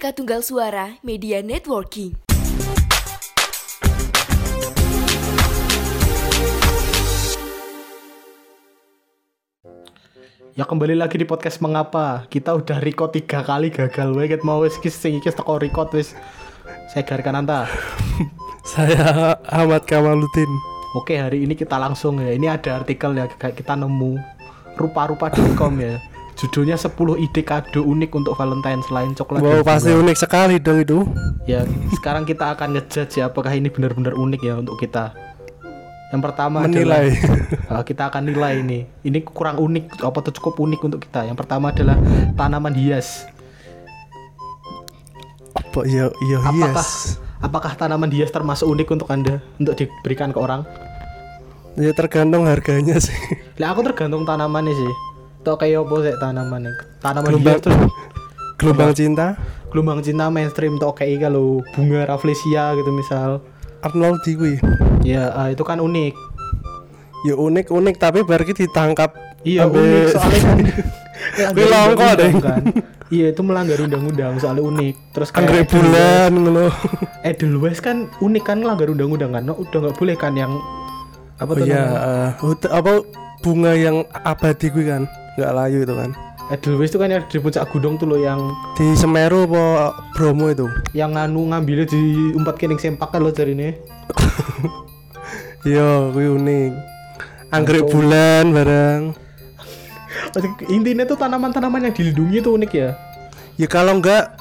Bineka Tunggal Suara Media Networking. Ya kembali lagi di podcast mengapa kita udah record tiga kali gagal wae ket mau wis kis sing iki teko record wis saya garkan anta. Saya Ahmad Kamaluddin. Oke hari ini kita langsung ya ini ada artikel ya kayak kita nemu rupa-rupa.com ya judulnya 10 ide kado unik untuk Valentine selain coklat Wow, pasti unik sekali dong itu. ya sekarang kita akan ngejudge ya apakah ini benar-benar unik ya untuk kita. Yang pertama Menilai. adalah kita akan nilai ini. Ini kurang unik apa tuh cukup unik untuk kita. Yang pertama adalah tanaman hias. Apa? Ya ya apakah hias. apakah tanaman hias termasuk unik untuk anda? Untuk diberikan ke orang? Ya tergantung harganya sih. lah aku tergantung tanamannya sih Tau kayak apa sih tanamannya tanaman Gelombang, hias gelombang cinta. gelombang cinta mainstream tuh kayak kalau bunga rafflesia gitu misal Arnold kuwi. ya ah, itu kan unik Ya unik unik tapi bar ki ditangkap. Iya ambe- unik soalnya kan Kuwi langka deh. kan. Iya itu melanggar undang-undang soalnya unik. Terus kayak bulan ngono. Edelweiss kan unik kan melanggar undang-undang kan. No, udah nggak boleh kan yang apa Oh tuh iya, eh, hut- apa bunga yang abadi kuwi kan. Enggak layu itu kan. Edelweiss itu kan yang di puncak gunung tuh loh yang Di Semeru apa Bromo itu. yang nganu ngambilnya di umpat kening sempak kan lo cari ini. Kuwi unik. Anggrek bulan bareng. Intinya tuh tanaman-tanaman yang dilindungi tuh unik ya. Ya kalau enggak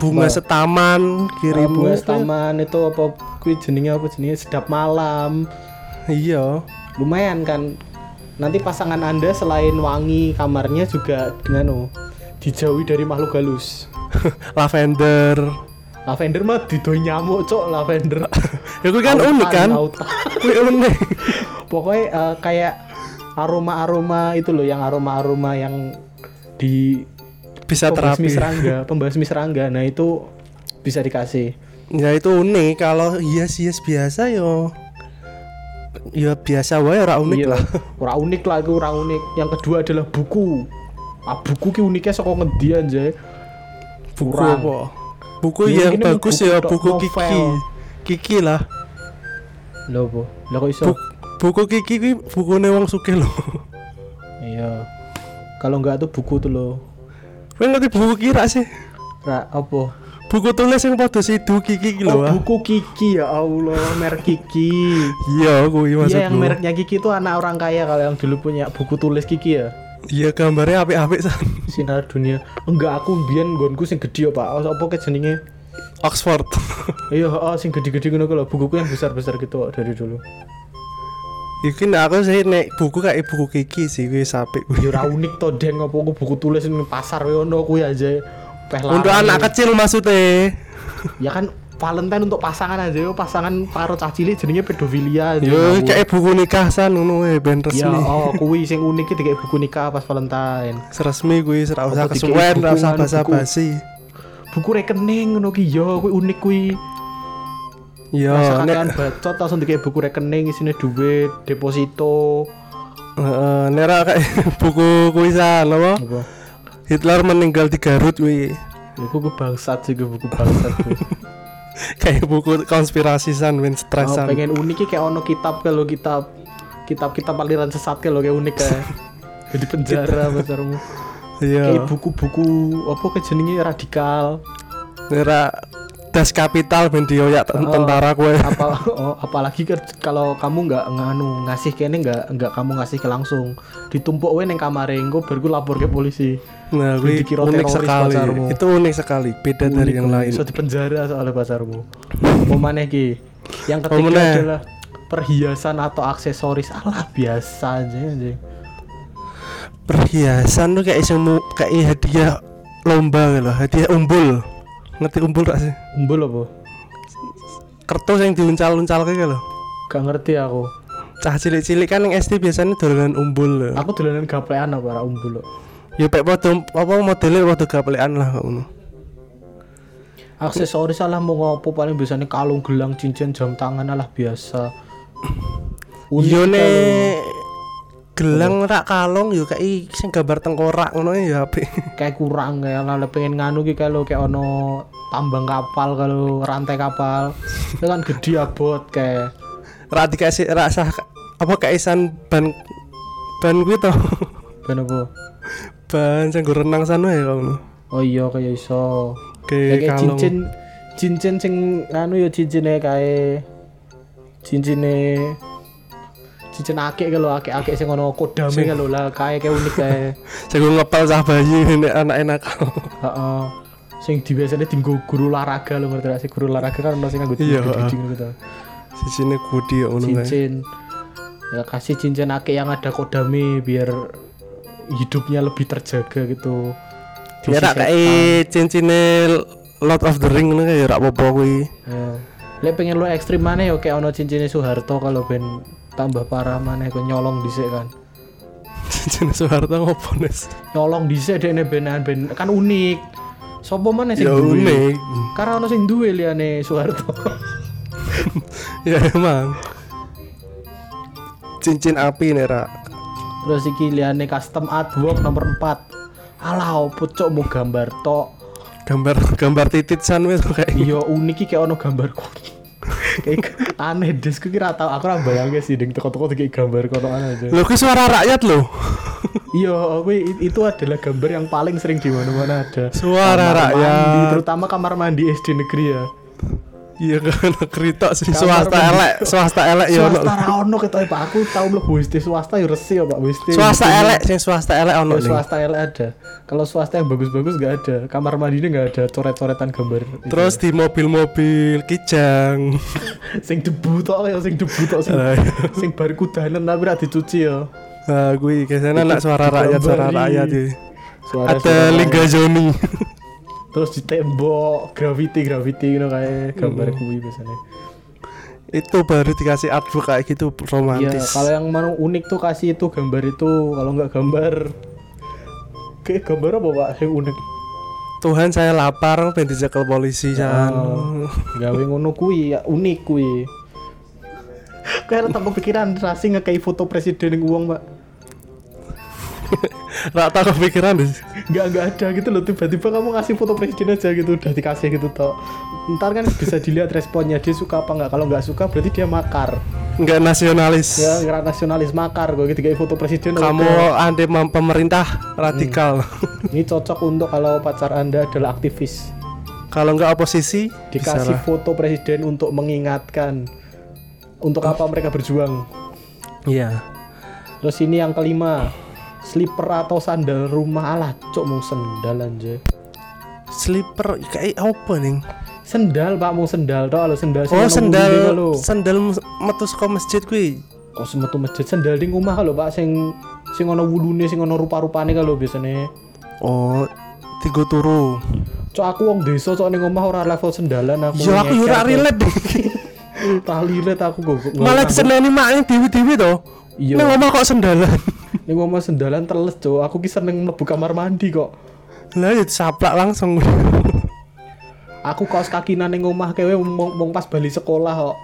bunga setaman kirim Bunga taman itu apa kui jenenge apa jenenge sedap malam. Iya. lumayan kan nanti pasangan anda selain wangi kamarnya juga dengan oh, dijauhi dari makhluk halus Lavender. lavender mah didoi nyamuk cok lavender Ya kuwi kan unik kan? Kuwi unik. pokoknya eh, kayak aroma aroma itu loh yang aroma aroma yang di Bisa terapi. serangga pembasmi serangga nah itu bisa dikasih Ya itu unik kalau hias-hias biasa yo. Ya biasa wae ora unik Iya, lah. ora unik lah itu ora unik yang kedua adalah buku ah buku ki uniknya saka ngendi anjay Buku kurang. apa? Buku Ya, yang bagus buku ya buku novel. Kiki. Kiki lah. lho apa lah kok iso Bu- buku Kiki kuwi bukune wong sugih lho. Iya. Kalau enggak tuh buku tuh lo. Kowe ngerti buku kira sih? Ra apa? Buku tulis yang padha sidu Kiki ki Oh, lho. ah. buku Kiki ya Allah, merek Kiki. Iya, kuwi maksudku. Iya, yang mereknya Kiki tuh anak orang kaya kalau yang dulu punya buku tulis Kiki ya. Iya, gambarnya apik-apik san. Sinar dunia. Enggak aku mbiyen nggonku sing gede ya, Pak. Oh, apa ke jenenge? Oxford. Iya, oh sing gede-gede ngono ku lho. Bukuku yang besar-besar gitu dari dulu. Iki nek aku sih nek buku kayak buku Kiki sih kuwi sapik kuwi. Ya ora unik to, Den, aku buku tulis ning pasar wae ono kuwi aja. Untuk anak kecil maksudnya. Ya kan Valentine untuk pasangan aja yo, pasangan karo cah cilik jenenge pedofilia. Yo kayak buku nikah san ngono wae ben Ya, resmi. oh, kuwi sing unik iki kayak buku nikah pas Valentine. Seresmi kuwi ora usah kesuwen, ora usah basa-basi. Buku rekening ngono ki ya, kuwi unik kuwi. Yo nek bacot langsung dikei buku rekening isine duit, deposito. heeh nek ora kayak buku kuwi san apa? Apa? Hitler meninggal di Garut. Ya buku bangsat sih kuwi, buku bangsat. Kayak buku konspirasi san men stres Oh, pengen unik kayak ono kitab kalau kitab kitab-kitab aliran sesat kalau kayak unik kayak jadi penjara. Kayak Iya. buku-buku apa ke jenenge radikal. Nek ora das kapital ben dioyak ten- Oh. tentara kowe. apa oh, apalagi kan kalau kamu nggak nganu ngasih kene nggak nggak kamu ngasih ke langsung ditumpuk we neng kamar engko baru gue lapor ke polisi Nah, dikira unik teroris sekali. pacarmu. Itu unik sekali, beda dari yang lain. bisa dipenjara soalnya pasarmu mau mana ki yang ketiga maneh? adalah perhiasan atau aksesoris alah biasa aja aja perhiasan tuh kayak semu kayak hadiah lomba gitu loh hadiah umbul ngerti umbul gak sih? Umbul apa? Kertas yang diuncal-uncal kayak loh gak ngerti aku. Cah cilik-cilik kan yang SD biasanya dolanan umbul loh. aku dolanan gaplean apa? Ora umbul kok. ya pek podo apa modelnya podo gaplean lah ngono. Aksesoris alah mau ngopo paling biasanya kalung gelang cincin jam tangan alah biasa. Yo Unik nek gelang rak kalung yo kayak sing gambar tengkorak ngono ya apik. kayak kurang kayak lah pengen nganu ki kalau kayak ono tambang kapal kalau rantai kapal itu kan gede abot kayak Rak dikasih rak sah apa kaisan ban ban kuwi to. ben apa ban sing renang sana ya ngono. oh iya kayak iso Kayak cincin cincin sing anu ya cincinnya kayak cincinnya cincin akik kalau akik akik sing ono kodame kalau lah kayak kayak unik kayak Sing ngepel cah bayi nek anak-anak. heeh sing di biasanya tinggu guru olahraga lo ngerti sih guru olahraga kan ono sing nganggo Iya, gede gitu Sisine gudi ya ngono kae. cincin ya kasih cincin akik yang ada kodame biar hidupnya lebih terjaga gitu Ya rak kayak cincine Lord of the Ring ngono kae ya rak apa kuwi. Ya. Lek pengen lu ekstrim mana ya kayak ono cincinnya Soeharto kalau ben tambah parah mana kok nyolong dhisik kan. Cincin Soeharto ngopo nes? Nyolong dhisik dekne benan ben kan unik. Sopo mana sing Ya duwe? unik. Karena ono sing duwe liyane Soeharto. ya emang. Cincin api nih rak. Terus iki liyane custom artwork nomor 4. Alah opo cok mau gambar tok. Gambar gambar titit san wis kayak Iya unik iki kayak ono gambarku. Kayak aneh des ku kira tau aku ora bayangke sih ding teko-teko kayak gambar kotokan aja. Loh ki suara rakyat loh. Iya, gue itu adalah gambar yang paling sering di mana-mana ada. Suara Kamar rakyat. mandi, terutama kamar mandi SD negeri ya. Iya kan kerita sih Kamar swasta elek, swasta elek ya ono. swasta ra ono ketoke Pak. Aku tau mlebu SD swasta ya resi ya Pak SD. Swasta elek, sing swasta elek ono nih. swasta elek ada. Kalau swasta yang bagus-bagus gak ada. Kamar mandinya gak ada coret-coretan gambar. Terus di mobil-mobil kijang. sing debu tok ya sing debu tok sing Ah, iya. sing bar kudanan tapi ra dicuci ya. Nah, gue biasanya nak suara rakyat, suara rakyat ya. Suara Ada Liga Joni. Terus di tembok graffiti graffiti gitu kayak gambar kuwi biasanya. Itu baru dikasih artbook kayak gitu Iya, romantis. kalau yang mau unik tuh kasih itu gambar itu, kalau nggak gambar kayak gambar apa pak? Yang unik. Tuhan saya lapar pengen dicekel polisi kan. Oh, gawe ngono kuwi ya unik kuwi. Kayak tak kepikiran rasi ngekei foto presiden yang uang pak. Rata kepikiran deh. Nggak nggak ada gitu loh tiba-tiba kamu ngasih foto presiden aja gitu udah dikasih gitu toh. Ntar kan bisa dilihat responnya dia suka apa nggak. Kalau nggak suka berarti dia makar. Enggak nasionalis. Ya nggak nasionalis makar gue gitu kayak foto presiden. Kamu udah. anti pemerintah radikal. ini cocok untuk kalau pacar anda adalah aktivis. Kalau enggak oposisi dikasih bisa lah. foto presiden untuk mengingatkan untuk apa mereka berjuang. Iya. Terus ini yang kelima, slipper atau sandal rumah alah cok mau sendal aja. Slipper kayak apa nih? Sendal pak mau sendal toh kalau sendal sing Oh, sendal lho. sendal metu saka masjid kuwi. Kok semetu masjid sendal di rumah kalau pak sing sing ono wulune sing ono rupa-rupane kalau biasanya. Oh, tiga turu. Cok aku wong desa cok ning omah ora level sendalan aku. Ya aku ora relate. Tak relate aku kok. Malah diseneni maknya dewi-dewi to. Iya. Ning omah kok sendalan. Ning omah sendalan teles cok. Aku ki seneng mlebu kamar mandi kok. Lah ya saplak langsung. Aku kaos kaki nang omah kewe mong, mong pas balik sekolah kok.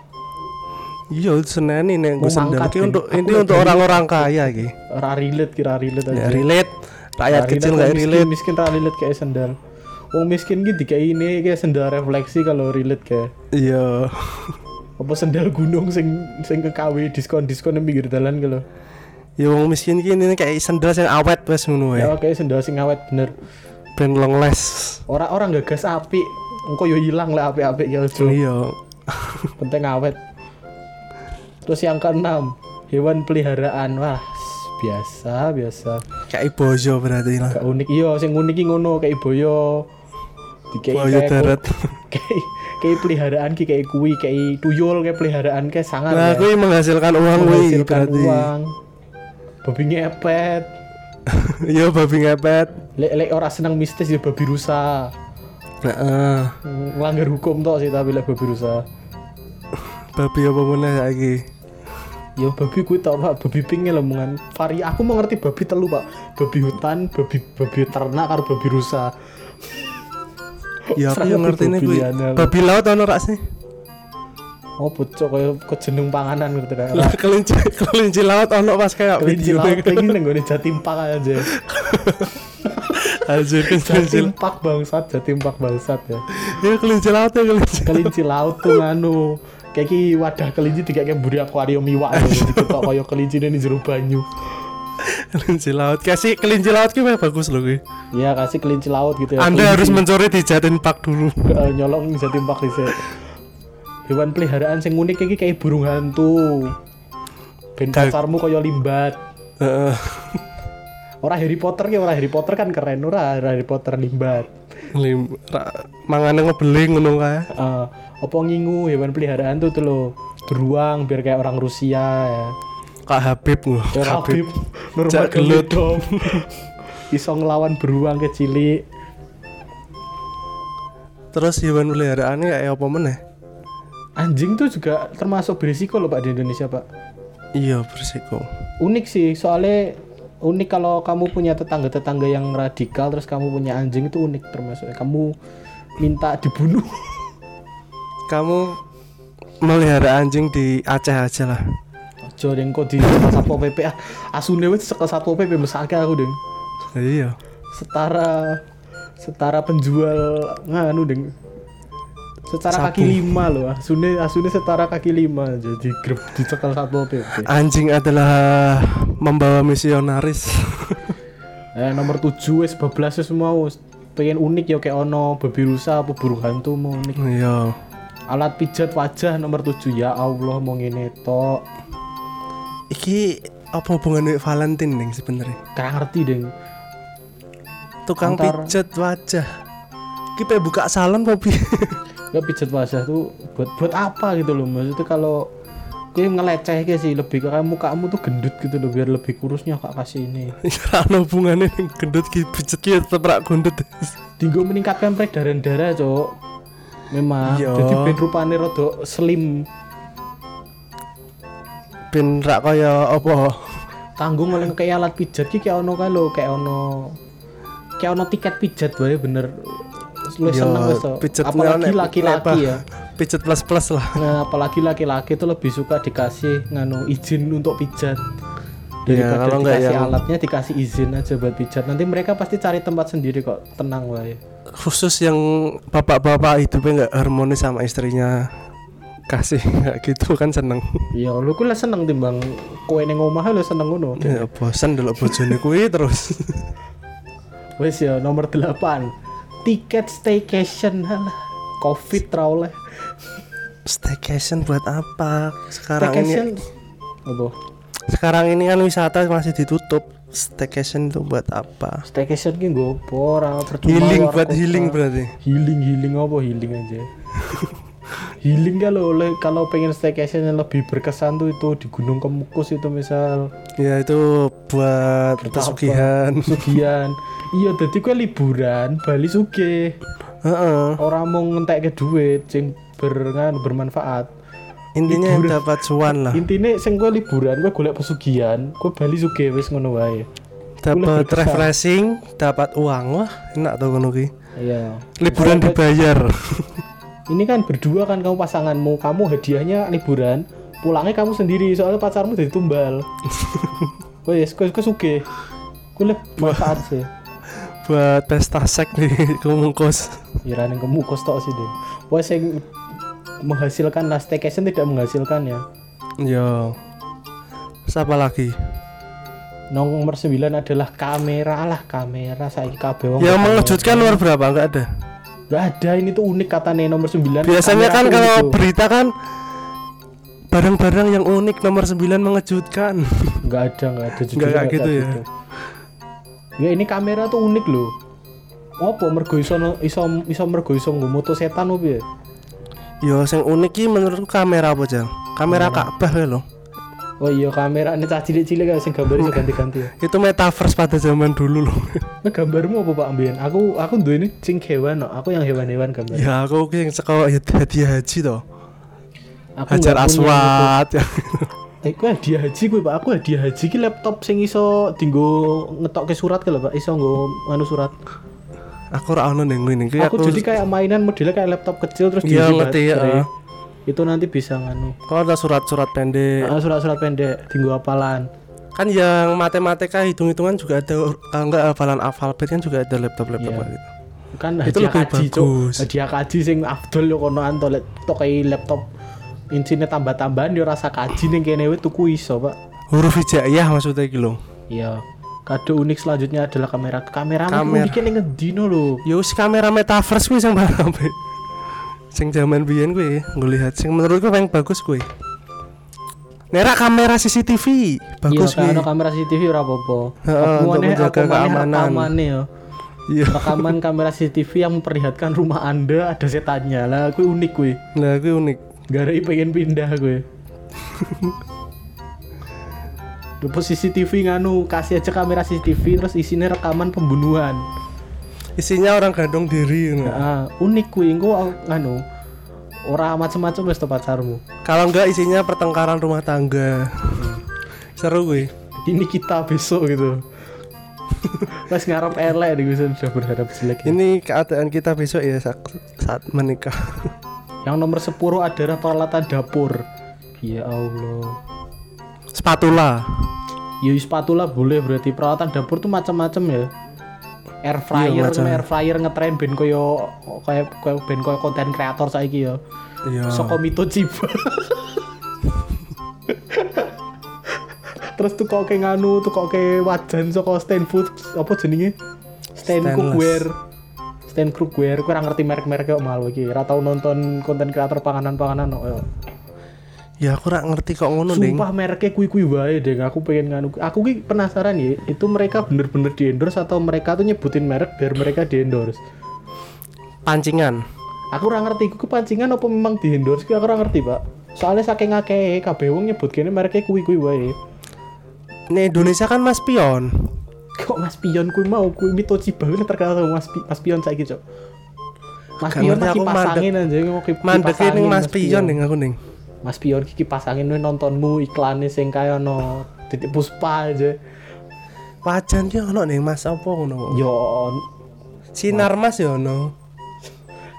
Iya, seneni nek Mau gue sendal Ben. untuk ini untuk orang-orang kaya iki. Ora relate kira relate Ya aja. relate. Rakyat Ra kecil relate, nggak miskin, relate. Miskin ra relate kayak sendal. Wong miskin gitu kayak ini kayak sendal refleksi kalau relate kayak Iya. apa sendal gunung sing sing ke KW diskon-diskon nang pinggir dalan gitu. Ya wong miskin ki ini kayak sendal sing awet wes ngono Ya kayak sendal sing awet bener. Ben long les. Orang-orang gagas api, engko yo hilang lah api-api ya ojo. Iya. Penting awet. Terus yang keenam, hewan peliharaan. Wah, biasa, biasa. Kayak bojo berarti lah. Gak unik iya, sing unik ngono kayak boyo. Boyo kayak darat. kayak kayak peliharaan ki kayak kuwi kayak tuyul kayak peliharaan kayak sangat Nah, ya. kuwi menghasilkan uang menghasilkan berarti. uang. Babi ngepet. Iya babi ngepet. Lek lek ora seneng mistis ya babi rusa. Heeh. Ngelanggar hukum tok sih tapi lek babi rusa. Babi apa meneh saiki? Ya babi kuwi tok Pak, babi pink lemungan. Vari aku mau ngerti babi telu Pak. Babi hutan, babi babi ternak karo babi rusa. Ya aku yang ngerti ini babi laut ono rak sih? Oh bocok kaya kejeneng panganan gitu dah. kelinci kelinci laut ono pas kayak Kelinci laut iki nang gone Jatim Park aja. Anjir kelinci Jatim Park bangsat, Jatim Park bangsat ya. ya kelinci laut ya kelinci Kelinci laut tuh nganu kayak ki wadah kelinci tiga kayak buri akuarium iwak gitu diketok kaya kelinci ini jero banyu. kelinci laut kasih kelinci laut ki bagus loh ki Iya kasih kelinci laut gitu ya. anda Kelinci. harus mencuri di Jatin Park dulu nyolong Jatim Park dhisik. Hewan peliharaan sing unik iki kayak burung hantu. Ben pacarmu kaya limbat. Heeh. Ora Harry Potter ya ora Harry Potter kan keren ora Harry Potter limbat. Lim, ra, mangane ngebeling ngono kae Eh, apa ngingu hewan peliharaan tuh tuh lo beruang biar kayak orang Rusia ya. Kak Habib ngono Ya Habib normal Jak gelut. dong. Iso ngelawan beruang kecilik. terus hewan peliharaannya kayak apa meneh Anjing tuh juga termasuk berisiko loh Pak di Indonesia Pak. iya bersiko Unik sih soalnya unik kalau kamu punya tetangga-tetangga yang radikal terus kamu punya anjing itu unik termasuk kamu minta dibunuh. kamu melihara anjing di Aceh aja lah Ojo deng kok di Satpol PP ah asune wis sekel Satpol PP mesake aku deng. iya setara setara penjual nganu deng secara Sabu. kaki lima loh asune asune setara kaki lima jadi grup dicekal satpol pp anjing adalah membawa misionaris. Eh nomor tujuh wes bablas wes mau. Pengen unik ya kayak ono babi rusa apa burung hantu mau unik. Iya. Alat pijat wajah nomor tujuh. Ya Allah mau ngene tok. Iki apa hubungannya Valentine nih sebenarnya? Gak ngerti deng. Tukang Antar- pijat wajah. Kita buka salon papi ya pijat wajah tuh buat buat apa gitu loh maksudnya kalau gue ngeleceh sih lebih ke kayak mukamu tuh gendut gitu loh biar lebih kurusnya kak kasih ini. Ana hubungannya ning gendut ki pijat ki tetep gendut. Tinggal meningkatkan peredaran darah cok memang. Iya. jadi ben rupane rada slim. Ben rak kaya apa? Tanggung oleh kayak alat pijat ki kayak ono kae lho kayak ono kayak ono tiket pijat wae bener lu Ya, seneng wes to. apalagi laki-laki ya. Pijat plus plus lah. Nah apalagi laki-laki itu lebih suka dikasih nganu izin untuk pijat. Iya, daripada kalau nggak dikasih yang- alatnya dikasih izin aja buat pijat. Nanti mereka pasti cari tempat sendiri kok tenang wae. Khusus yang bapak-bapak hidupnya nggak harmonis sama istrinya kasih nggak gitu kan seneng. Ya lu ku lah seneng timbang kowe ning omah lu seneng ngono. Ya bosan dulu bojone kuwi terus. Wes ya nomor 8 Tiket staycation. Halah Covid ra oleh staycation buat apa? Sekarang Staycation? Ini Apa? sekarang ini kan wisata masih ditutup. Staycation itu buat apa? Staycation ki nggo apa? Ora percuma healing buat kota. healing berarti? Healing healing apa? Healing aja. Healing kalau oleh kalau pengen staycation yang lebih berkesan tuh itu di Gunung Kemukus itu misal. Ya itu buat pesugihan. Sugian Iya jadi kue liburan Bali sugih. Heeh. Orang mau ngentek ke duit sing bernganu bermanfaat. Intinya yang dapat cuan lah. Intinya sing gue liburan gue golek pesugihan gue bali sugih wis ngono wae. Dapat refreshing dapat uang wah enak tuh ngono ki. Iya. Liburan Soalnya dibayar. Ini kan berdua kan kamu pasanganmu kamu hadiahnya liburan pulangnya kamu sendiri soalnya pacarmu jadi tumbal. Wes gue gue sugih. Gue manfaat sih buat pesta sek nih kemungkus Ira yang kemukus tok sih deh wes yang menghasilkan lah staycation tidak menghasilkan ya. Yo siapa lagi? Nomor 9 adalah kamera lah kamera. Saya wong yang mengejutkan nomor berapa? Enggak ada. Gak ada ini tuh unik katanya nomor 9 biasanya kan kalau itu. berita kan barang-barang yang unik nomor 9 mengejutkan. Nggak ada nggak ada jujur Nggak kayak nggak gitu ya? ini kamera tuh unik loh. Apa mergo iso iso iso mergo iso moto setan opo ya? Yo yang unik ki menurutku kamera apa jang? Kamera Ka'bah ya loh oh iya kamera ini cah cilik-cilik sing gambar iso ganti-ganti ya. Itu metaverse pada zaman dulu loh nah, gambarmu apa Pak Ambian aku aku duwe ini sing hewan no. aku yang hewan-hewan gambar. Ya aku yang sekolah hadiah haji toh aku hajar nggak punya itu. aswad. ya. eh gue hadiah haji gue Pak. Aku hadiah haji ki laptop sing iso dinggo ngetokke surat ke lho Pak. Iso nggo anu surat. Aku ora ono ning ngene iki aku, jadi kayak mainan modelnya kayak laptop kecil terus Iya, ngerti, ya. itu nanti bisa nganu. Kalau ada surat-surat pendek. Ah, surat-surat pendek tinggu hafalan Kan yang matematika hitung-hitungan juga ada kalau enggak hafalan alfabet kan juga ada laptop-laptop kayak gitu. kan Itu lebih kaji bagus. hadiah kaji sing Abdul yo kono antolet tokai laptop insine tambah-tambahan yo rasa kaji ning kene wis tuku iso pak Huruf hijaiyah maksudnya iki lho. iya kado unik selanjutnya adalah kamera kamera Kamera. uniknya ning ngendi no lho Ya wis kamera metaverse kuwi sing apik. Sing zaman biyen kuwi gue lihat sing menurutku paling bagus kuwi. Nera kamera CCTV bagus iya kuwi. kalau kamera CCTV ora apa-apa Heeh, untuk menjaga keamanan. yo Iya. rekaman kamera CCTV yang memperlihatkan rumah anda ada setannya lah gue unik gue Nah, kuwi unik. Gara pengen pindah gue Dupa CCTV nganu kasih aja kamera CCTV terus isinya rekaman pembunuhan Isinya orang gantung diri ngono. Ah, unik gue engko nganu ora macam-macam wis pacarmu Kalau enggak isinya pertengkaran rumah tangga. Seru gue. ini kita besok gitu Mas ngarep elek gue sudah berharap jelek Ini keadaan kita besok ya saat, saat menikah. Yang nomor 10 adalah peralatan dapur Ya Allah Spatula. Ya spatula boleh berarti peralatan dapur tuh macam-macam ya. Air fryer, Iya, air fryer ngetren ben koyo kayak koyo ben koyo konten kreator saiki ya. Iya. Soko Mito Chiba. Terus tuh kok kayak nganu tuh kok kayak wajan soko stand food apa jenenge? Stand cookware. Stand cookware, gue ngerti merek-merek kok malu iki. Ora tau nonton konten kreator panganan-panganan kok. ya. Ya aku rak ngerti kok ngono ding. Sumpah mereknya kui-kui wae deh. Aku pengen nganu. Aku ki penasaran ya, itu mereka bener-bener di endorse atau mereka tuh nyebutin merek biar mereka di endorse. Pancingan. Aku ora ngerti iku kepancingan apa memang di endorse aku ora ngerti, Pak. Soalnya saking akeh kabeh wong nyebut kene mereknya kui-kui wae. Nih Indonesia kan Mas Pion. Kok Mas Pion kui mau kui Mitochi banget terkenal sama Mas, Pi- Mas Pion saiki, Cok. Mas Gak Pion lagi aku pasangin aja ngomong kipas Mandek angin, ning Mas Pion ning aku ning. Mas Pion iki pasangin nontonmu iklannya sing kaya no titik puspa aja. Wajan ki ono ning Mas apa ngono. Yo Sinar Mas ya ono.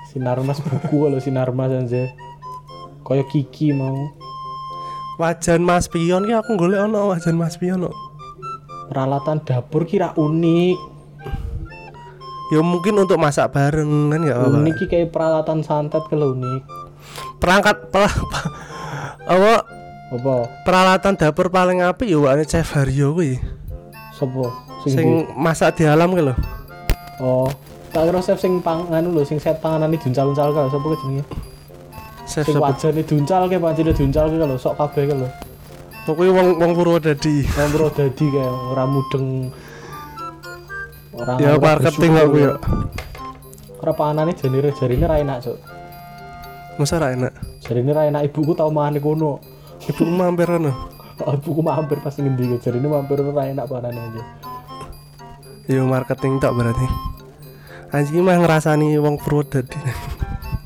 sinar mas buku kalau sinar mas aja kaya Kiki mau Wajan Mas Pion ki aku golek ono wajan Mas Pion kok. Peralatan dapur kira unik Ya mungkin untuk masak bareng kan ya apa. unik kayak peralatan santet kalau unik Perangkat pelah apa apa peralatan dapur paling apik ya wane Chef Haryo kuwi. sopo sing, Sing masak di alam lho. oh tak kira chef sing pang anu lho sing set panganan ini duncal-uncal kalau sopo ke jenenge Chef sing sapa? wajane duncal ke pancene duncal ke kalau sok kabeh ke lho Pokoknya wong wong Purwodadi. Wong bro dadi kayak ora mudeng ora Ya marketing aku ya. ora panganane jarine jarine ra enak cuk Masa ra enak. jarine ra enak ibuku tau mangan kono Ibu mampir ono. Oh, ibuku mampir pas ngendi ke jarine mampir ora enak panganan aja Ya marketing tok berarti. Anjing mah ngerasani wong Purwodadi.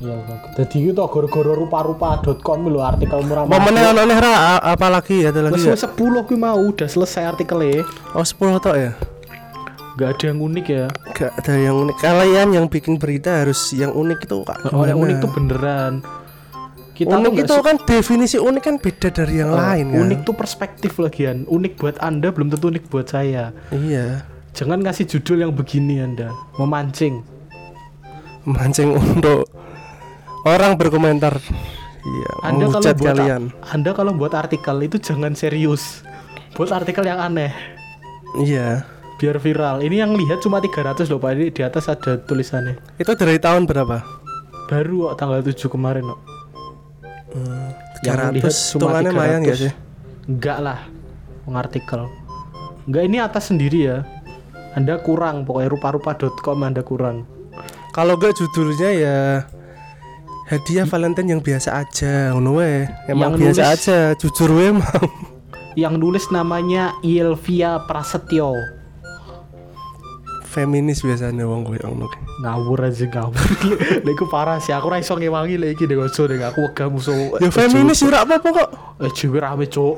Iya dadi itu gara-gara rupa-rupa.com lho artikel murah Mau meneh ono neh ra a- apa lagi ya ada lagi ya? 10 kuwi mau udah selesai artikelnya Oh 10 tok ya? Gak ada yang unik ya Gak ada yang unik. Kalian yang bikin berita harus yang unik itu kak. Oh yang unik tuh beneran Kita unik tuh itu kan definisi unik kan beda dari yang Oh, lain kan. Unik tuh perspektif lagian Unik buat anda belum tentu unik buat saya Iya. Jangan ngasih judul yang begini anda Memancing Mancing untuk orang berkomentar. Iya. Anda kalau buat kalian. Anda kalau buat artikel itu jangan serius Buat artikel yang aneh Iya. Biar viral Ini yang lihat cuma 300 loh pak Ini di atas ada tulisannya Itu dari tahun berapa? Baru kok tanggal 7 kemarin kok Yang 300 lihat cuma hitungannya lumayan gak 300. sih? Enggak lah Mengartikel Enggak ini atas sendiri ya Anda kurang Pokoknya rupa-rupa.com Anda kurang Kalau gak judulnya ya hadiah Valentine yang biasa aja, ngono we. Emang Yang biasa nulis- aja, jujur we emang. Yang nulis namanya Ilvia Prasetyo Feminis biasanya wong gue ngono. Ngawur aja ngawur Lha iku parah sih Aku raiso ngewangi lagi iki ojo deh Aku wegah musuh Ya feminis ora apa-apa kok. Eh jiwa rame cok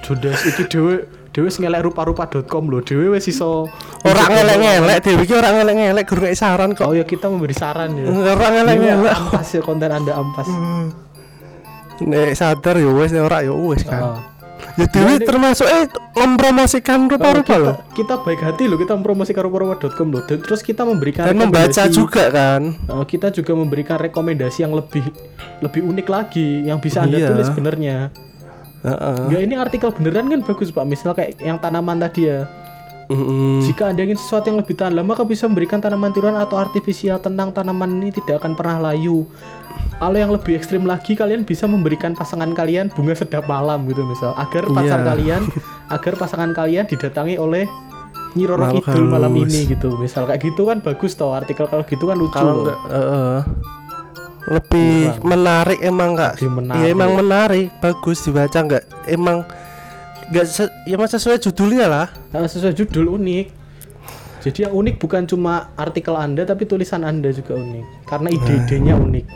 Judas iki dewe Dewe sing ngelek rupa-rupa.com lho Dewe wis iso Orang ngelek-ngelek Dewi ki orang ngelek-ngelek guru saran kok. Oh ya kita memberi saran ya. Orang Ini ngelek-ngelek. ampas ya konten anda ampas. Nek sadar ya nek ora ya wis kan. Oh. Ya Dewi ini- termasuk eh mempromosikan Oh, rupa-rupa kita, loh. kita baik hati loh kita mempromosikan rupa-rupa.com loh dan terus kita memberikan Dan membaca juga kan. Uh, kita juga memberikan rekomendasi yang lebih lebih unik lagi yang bisa anda Iya. tulis sebenarnya. Heeh. Ya ini artikel beneran kan bagus pak. Misal kayak yang tanaman tadi ya. Mm-mm. Jika anda ingin sesuatu yang lebih tahan lama, maka bisa memberikan tanaman tiruan atau artifisial tenang tanaman ini tidak akan pernah layu. Kalau yang lebih ekstrim lagi, kalian bisa memberikan pasangan kalian bunga sedap malam gitu misal, agar Iya. kalian, agar pasangan kalian didatangi oleh Nyi Roro Kidul malam ini gitu. Misal kayak gitu kan bagus toh artikel kalau gitu kan lucu. Kalau enggak heeh. lebih menarik emang kak menarik. Iya emang menarik bagus dibaca nggak emang nggak se- ya mas sesuai judulnya lah Nah, sesuai judul unik. Jadi yang unik bukan cuma artikel Anda tapi tulisan Anda juga unik karena ide-idenya unik.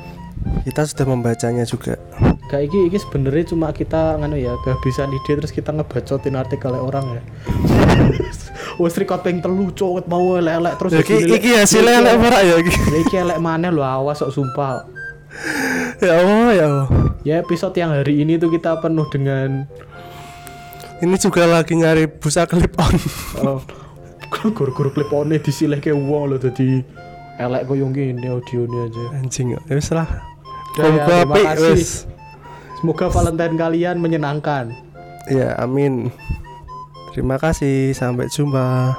kita sudah membacanya juga Kayak iki iki sebenarnya cuma kita nganu ya kehabisan ide terus kita ngebacotin artikel orang ya. Wes record ping telu cowet mau elek terus iki, iki hasilnya elek ora ya iki iki elek maneh lho awas sok sumpah. ya Allah ya Allah Ya episode yang hari ini tuh kita penuh dengan ini juga lagi nyari busa clip on oh, guru-guru klip one disilihke wong lho dadi elek koyo ngene audione aja. anjing ya wis lah ya, Semoga kasih. wis. Semoga Valentine kalian menyenangkan. ya amin terima kasih sampai jumpa